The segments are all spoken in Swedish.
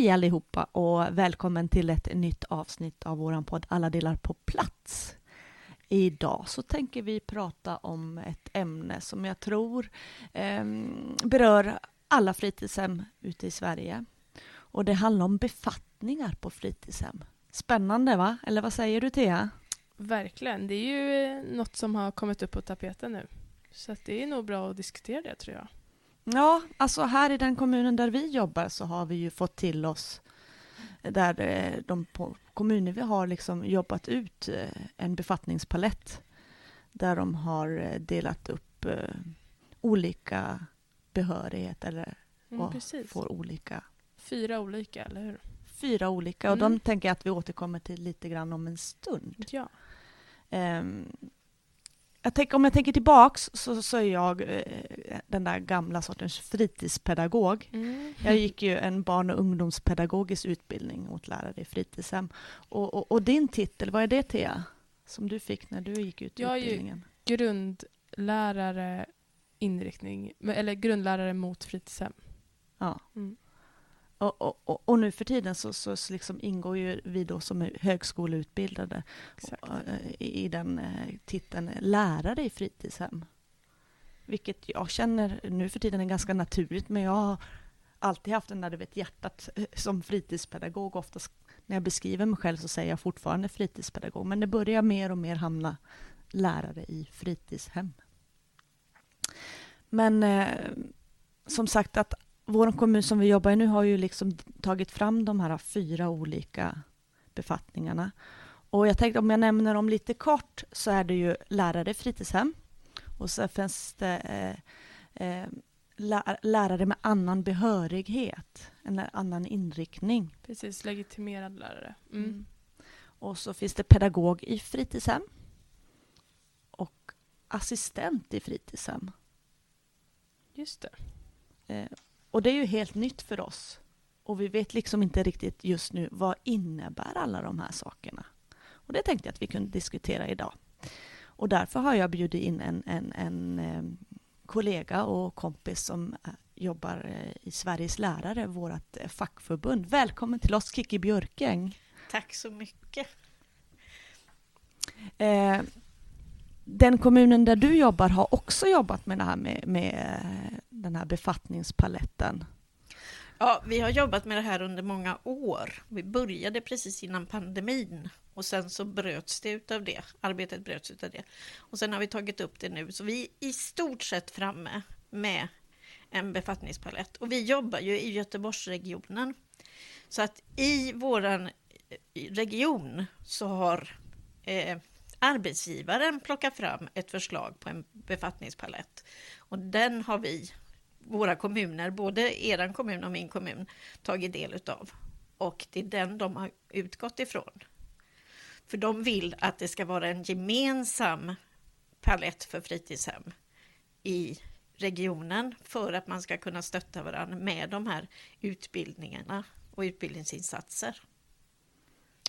Hej allihopa och välkommen till ett nytt avsnitt av vår podd Alla delar på plats. Idag så tänker vi prata om ett ämne som jag tror eh, berör alla fritidshem ute i Sverige. Och det handlar om befattningar på fritidshem. Spännande va? Eller vad säger du Thea? Verkligen. Det är ju något som har kommit upp på tapeten nu. Så det är nog bra att diskutera det tror jag. Ja, alltså här i den kommunen där vi jobbar så har vi ju fått till oss där eh, de kommuner vi har liksom jobbat ut eh, en befattningspalett där de har eh, delat upp olika behörighet eller mm, får olika. Fyra olika, eller hur? Fyra olika, och mm. de tänker jag att vi återkommer till lite grann om en stund. Ja. Um, jag tänker, om jag tänker tillbaks så, så är jag eh, den där gamla sortens fritidspedagog. Mm. Jag gick ju en barn och ungdomspedagogisk utbildning mot lärare i fritidshem. Och, och, och, din titel, vad är det Thea? Som du fick när du gick ut jag utbildningen? Jag är grundlärare inriktning, eller grundlärare mot fritidshem. Ja. Mm. Och, och, och, nu för tiden så, så liksom ingår ju vi då som högskoleutbildade eh, i, i den eh, titeln lärare i fritidshem. Vilket jag känner nu för tiden är ganska naturligt, men jag har alltid haft den där du vet, hjärtat eh, som fritidspedagog. Oftast när jag beskriver mig själv så säger jag fortfarande fritidspedagog, men det börjar mer och mer hamna lärare i fritidshem. Men eh, som sagt, att vår kommun som vi jobbar i nu har ju liksom tagit fram de här fyra olika befattningarna. Och jag tänkte om jag nämner dem lite kort så är det ju lärare i fritidshem och så finns det eh, eh, lärare med annan behörighet, en annan inriktning. Precis, legitimerad lärare. Mm. Mm. Och så finns det pedagog i fritidshem och assistent i fritidshem. Just det. Eh, och det är ju helt nytt för oss. Och vi vet liksom inte riktigt just nu vad innebär alla de här sakerna. Och det tänkte jag att vi kunde diskutera idag. Och därför har jag bjudit in en, en, en eh, kollega och kompis som eh, jobbar eh, i Sveriges lärare, vårt fackförbund. Välkommen till oss Kiki Björkeng. Tack så mycket. Eh, den kommunen där du jobbar har också jobbat med det här med, med eh, den här befattningspaletten? Ja, vi har jobbat med det här under många år. Vi började precis innan pandemin och sen så bröts det utav det. Arbetet bröts utav det. Och sen har vi tagit upp det nu, så vi är i stort sett framme med en befattningspalett. Och vi jobbar ju i Göteborgsregionen. Så att i våran eh, region så har eh, arbetsgivaren plockar fram ett förslag på en befattningspalett. Och den har vi våra kommuner, både er kommun och min kommun, tagit del utav. Och det är den de har utgått ifrån. För de vill att det ska vara en gemensam palett för fritidshem i regionen för att man ska kunna stötta varandra med de här utbildningarna och utbildningsinsatser.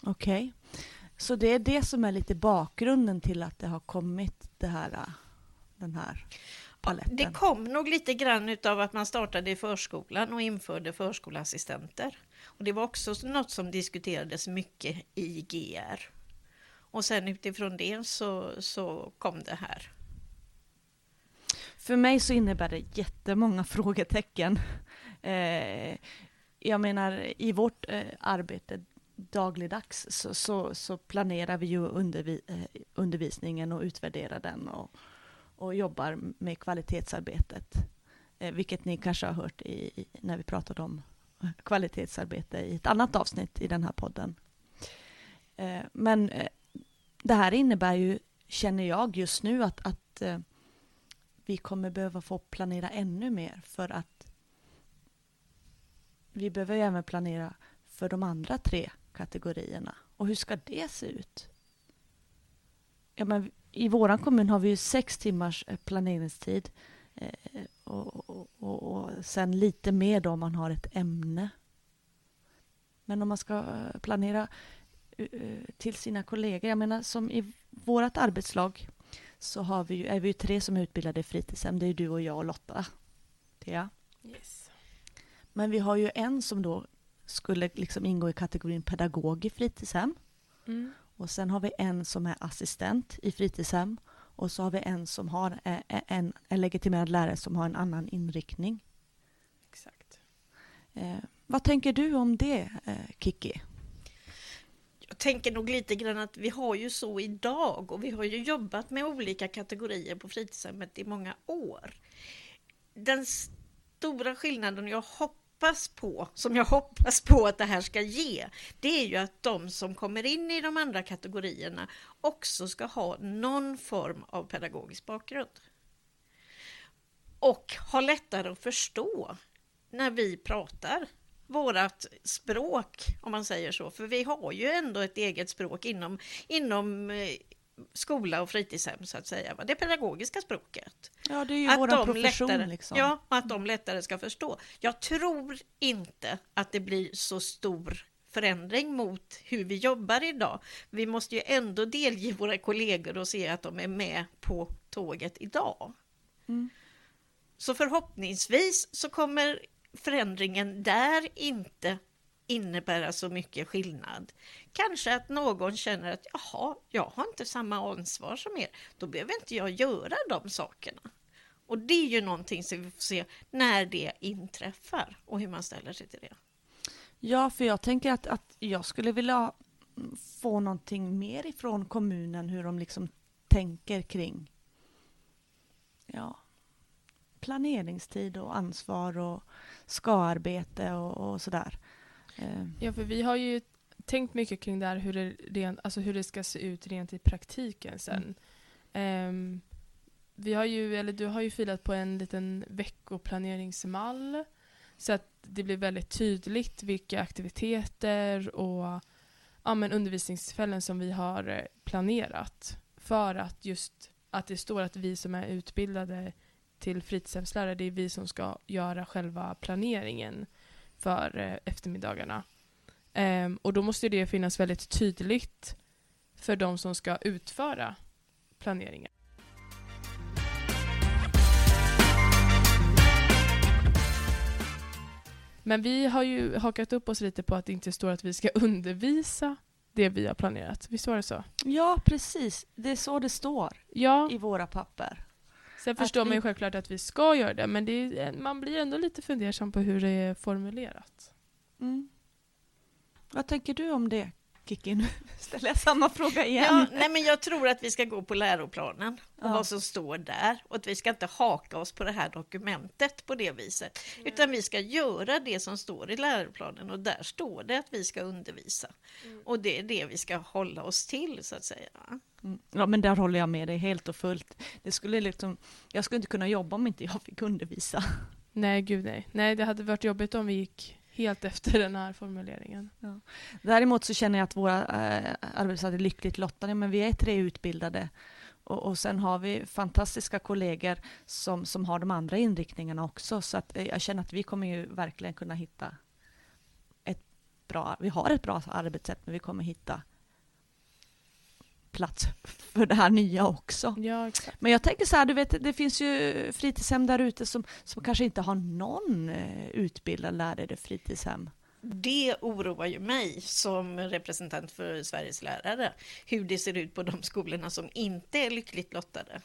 Okej, okay så det är det som är lite bakgrunden till att det har kommit det här, den här paletten? Det kom nog lite grann utav att man startade i förskolan och införde förskoleassistenter. Och det var också något som diskuterades mycket i GR. Och sen utifrån det så, så kom det här. För mig så innebär det jättemånga frågetecken. Eh, jag menar, i vårt eh, arbete dagligdags så, så, så, planerar vi ju undervi eh, undervisningen och utvärderar den och, och jobbar med kvalitetsarbetet. Eh, vilket ni kanske har hört i, när vi pratade om kvalitetsarbete i ett annat avsnitt i den här podden. Eh, men det här innebär ju, känner jag just nu, att, att vi kommer behöva få planera ännu mer för att vi behöver ju även planera för de andra tre kategorierna. Och hur ska det se ut? Ja, men i vår kommun har vi ju sex timmars eh, planeringstid eh, och, och, och, och sen lite mer då om man har ett ämne. Men om man ska eh, planera till sina kollegor, jag menar som i vårt arbetslag så har vi ju, är vi ju tre som är utbildade i fritidshem. Det är du och jag och Lotta. Thea. Yes. Men vi har ju en som då skulle liksom ingå i kategorin pedagog i fritidshem. Mm. Och sen har vi en som är assistent i fritidshem. Och så har vi en som har eh, eh, en, en legitimerad lärare som har en annan inriktning. Exakt. Eh, vad tänker du om det, eh, Kiki? Jag tänker nog lite grann att vi har ju så idag och vi har ju jobbat med olika kategorier på fritidshemmet i många år. Den stora skillnaden jag hoppas på, som jag hoppas på att det här ska ge, det är ju att de som kommer in i de andra kategorierna också ska ha någon form av pedagogisk bakgrund. Och ha lättare att förstå när vi pratar vårat språk, om man säger så. För vi har ju ändå ett eget språk inom, inom eh, skola och fritidshem, så att säga. Det pedagogiska språket. Ja, det är ju Att vår de profession. lättare, liksom. Ja, att de lättare ska förstå. Jag tror inte att det blir så stor förändring mot hur vi jobbar idag. Vi måste ju ändå delge våra kollegor och se att de är med på tåget idag. Mm. Så förhoppningsvis så kommer förändringen där inte innebära så alltså mycket skillnad. Kanske att någon känner att jaha, jag har inte samma ansvar som er. Då behöver inte jag göra de sakerna. Och det är ju någonting som vi får se när det inträffar och hur man ställer sig till det. Ja, för jag tänker att, att jag skulle vilja få någonting mer ifrån kommunen, hur de liksom tänker kring ja, planeringstid och ansvar och ska-arbete och, och sådär. Eh, Ja, för vi har ju tänkt mycket kring det här hur det, rent, alltså hur det ska se ut rent i praktiken sen. Ehm, vi har ju, eller du har ju filat på en liten veckoplaneringsmall. Så att det blir väldigt tydligt vilka aktiviteter och ja, men undervisningstillfällen som vi har eh, planerat för att just att det står att vi som är utbildade till fritidshemslärare, det är vi som ska göra själva planeringen för eh, eftermiddagarna. Ehm, och då måste det finnas väldigt tydligt för de som ska utföra planeringen. Men vi har ju hakat upp oss lite på att det inte står att vi ska undervisa det vi har planerat. Visst var det så? ja, precis. Det är så det står Ja, i våra papper. Sen förstår vi- man ju självklart att vi ska göra det, men det är, man blir ändå lite fundersam på hur det är formulerat. Mm. Vad tänker du om det, Kiki? Nu ställer jag samma fråga igen. Ja, nej, men jag tror att vi ska gå på läroplanen och Ja. vad som står där och att vi ska inte haka oss på det här dokumentet på det viset. Utan vi ska göra det som står i läroplanen och där står det att vi ska undervisa. Och det är det vi ska hålla oss till så att säga. Mm. Ja, men där håller jag med dig helt och fullt. Det skulle liksom, jag skulle inte kunna jobba om inte jag fick undervisa. Nej, gud nej. Nej, det hade varit jobbigt om vi gick helt efter den här formuleringen. Däremot så känner jag att våra eh, arbetsplatser är lyckligt lottade, men vi är tre utbildade. Och, och sen har vi fantastiska kollegor som, som har de andra inriktningarna också. Så att, eh, jag känner att vi kommer ju verkligen kunna hitta ett bra, vi har ett bra arbetssätt, men vi kommer hitta plats för det här nya också. Ja, exakt. Men jag tänker så här, du vet, det finns ju fritidshem där ute som, som kanske inte har någon eh, utbildad lärare i fritidshem. Det oroar ju mig som representant för Sveriges lärare, hur det ser ut på de skolorna som inte är lyckligt lottade.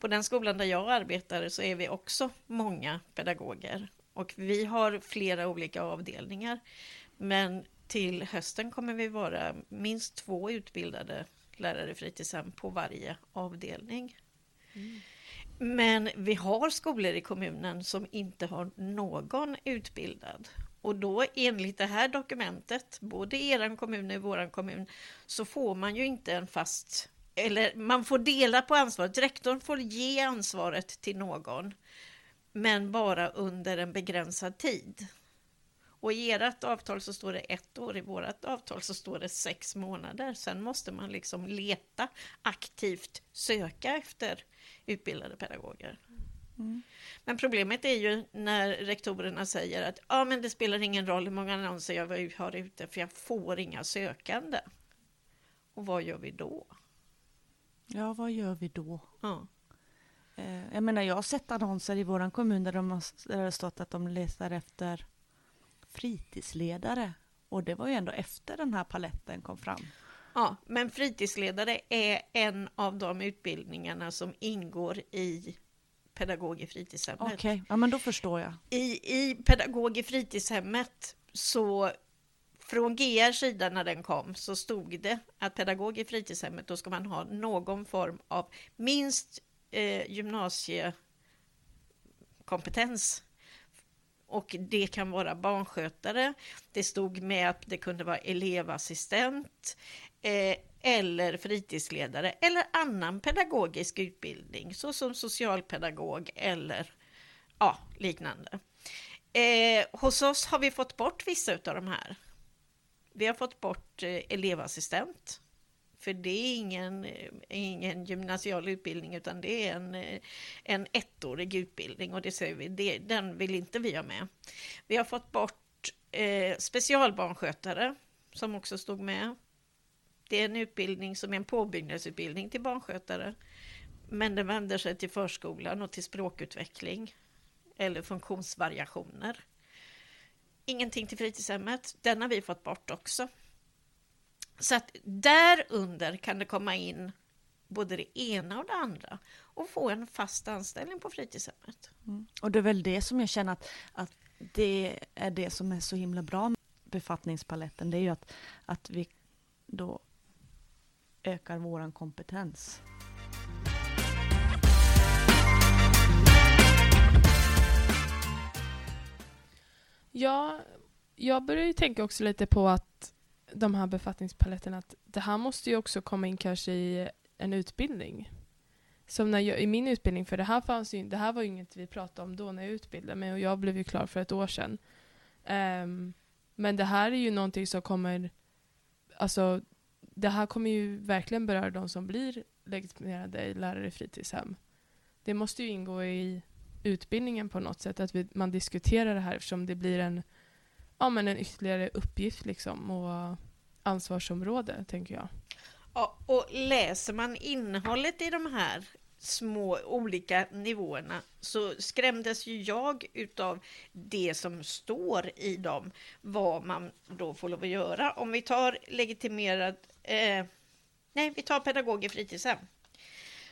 På den skolan där jag arbetar så är vi också många pedagoger och vi har flera olika avdelningar. Men till hösten kommer vi vara minst två utbildade lärare i fritidshem på varje avdelning. Men vi har skolor i kommunen som inte har någon utbildad. Och då enligt det här dokumentet, både i er kommun och i vår kommun, så får man ju inte en fast... Eller man får dela på ansvaret. Rektorn får ge ansvaret till någon, men bara under en begränsad tid. Och i ert avtal så står det ett år, i vårt avtal så står det sex månader. Sen måste man liksom leta aktivt, söka efter utbildade pedagoger. Men problemet är ju när rektorerna säger att ja, men det spelar ingen roll hur många annonser jag har ute för jag får inga sökande. Och vad gör vi då? Ja, vad gör vi då? Ja. Eh, jag menar, jag har sett annonser i vår kommun där, de har, där det har stått att de letar efter fritidsledare. Och det var ju ändå efter den här paletten kom fram. Ja, men fritidsledare är en av de utbildningarna som ingår i pedagog i fritidshemmet. Okej, ja men då förstår jag. I, I pedagog i fritidshemmet så från GR sida när den kom så stod det att pedagog i fritidshemmet då ska man ha någon form av minst eh, gymnasiekompetens. Och det kan vara barnskötare. Det stod med att det kunde vara elevassistent eh, eller fritidsledare eller annan pedagogisk utbildning såsom socialpedagog eller ja, liknande. Eh, hos oss har vi fått bort vissa av de här. Vi har fått bort eh, elevassistent. För det är ingen, ingen gymnasial utbildning utan det är en, en ettårig utbildning och det säger vi, det, den vill inte vi ha med. Vi har fått bort eh, specialbarnskötare som också stod med. Det är en utbildning som är en påbyggnadsutbildning till barnskötare. Men den vänder sig till förskolan och till språkutveckling eller funktionsvariationer. Ingenting till fritidshemmet. Den har vi fått bort också. Så att därunder kan det komma in både det ena och det andra och få en fast anställning på fritidshemmet. Mm. Och det är väl det som jag känner att, att det är det som är så himla bra med befattningspaletten. Det är ju att, att vi då ökar våran kompetens. Ja, jag börjar ju tänka också lite på att de här befattningspaletterna, att det här måste ju också komma in kanske i en utbildning. Som när jag, i min utbildning, för det här, fanns ju, det här var ju inget vi pratade om då när jag utbildade mig och jag blev ju klar för ett år sedan. Um, men det här är ju någonting som kommer, alltså det här kommer ju verkligen beröra de som blir legitimerade lärare i fritidshem. Det måste ju ingå i utbildningen på något sätt, att vi, man diskuterar det här eftersom det blir en, ja, men en ytterligare uppgift liksom, och ansvarsområde, tänker jag. Ja, och läser man innehållet i de här små olika nivåerna så skrämdes ju jag utav det som står i dem, vad man då får lov att göra. Om vi tar legitimerad, eh, nej vi tar pedagog i fritidshem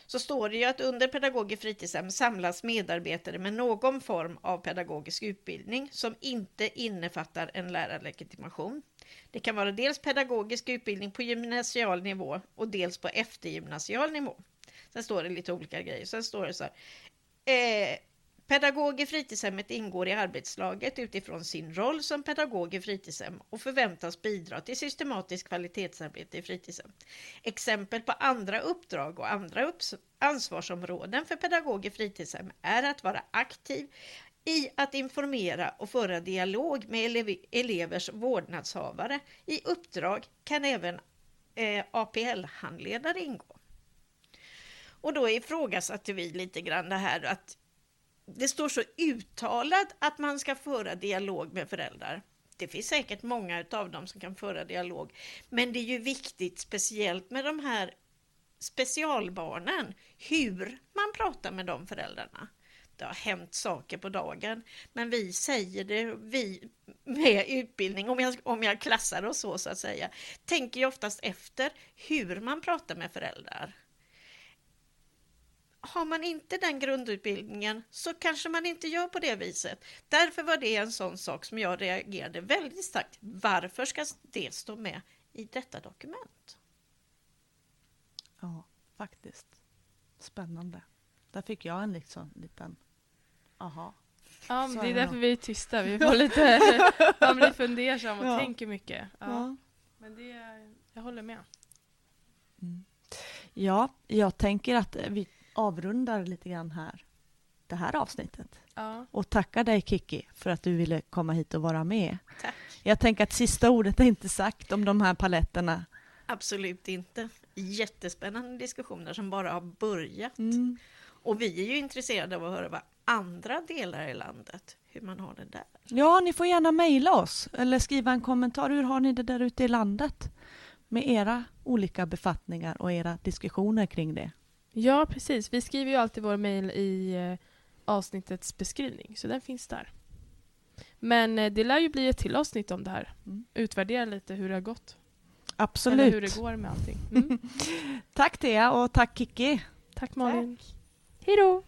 så står det ju att under pedagog i fritidshem samlas medarbetare med någon form av pedagogisk utbildning som inte innefattar en lärarlegitimation. Det kan vara dels pedagogisk utbildning på gymnasial nivå och dels på eftergymnasial nivå. Sen står det lite olika grejer. Sen står det så här. Eh, Pedagog i fritidshemmet ingår i arbetslaget utifrån sin roll som pedagog i fritidshem och förväntas bidra till systematiskt kvalitetsarbete i fritidshem. Exempel på andra uppdrag och andra ansvarsområden för pedagog i fritidshem är att vara aktiv i att informera och föra dialog med elev elevers vårdnadshavare. I uppdrag kan även eh, APL-handledare ingå. Och då ifrågasatte vi lite grann det här att det står så uttalat att man ska föra dialog med föräldrar. Det finns säkert många av dem som kan föra dialog, men det är ju viktigt, speciellt med de här specialbarnen, hur man pratar med de föräldrarna. Det har hänt saker på dagen, men vi säger det, vi med utbildning, om jag, om jag klassar och så, så att säga, tänker ju oftast efter hur man pratar med föräldrar har man inte den grundutbildningen så kanske man inte gör på det viset. Därför var det en sån sak som jag reagerade väldigt starkt. Varför ska det stå med i detta dokument? Ja, faktiskt. Spännande. Där fick jag en liksom, liten aha. Ja, men det är därför vi är tysta. Vi får lite, man blir fundersam och ja. tänker mycket. Ja. ja. Men det, jag håller med. Mm. Ja, jag tänker att vi avrundar lite grann här det här avsnittet. Ja. Och tackar dig Kiki för att du ville komma hit och vara med. Tack. Jag tänker att sista ordet är inte sagt om de här paletterna. Absolut inte. Jättespännande diskussioner som bara har börjat. Mm. Och vi är ju intresserade av att höra vad andra delar i landet, hur man har det där. Ja, ni får gärna mejla oss eller skriva en kommentar. Hur har ni det där ute i landet? Med era olika befattningar och era diskussioner kring det. Ja, precis. Vi skriver ju alltid vår mejl i eh, avsnittets beskrivning, så den finns där. Men eh, det lär ju bli ett till avsnitt om det här. Mm. Utvärdera lite hur det har gått. Absolut. Eller hur det går med allting. Mm. tack Thea och tack Kiki. Tack Malin. Hej då!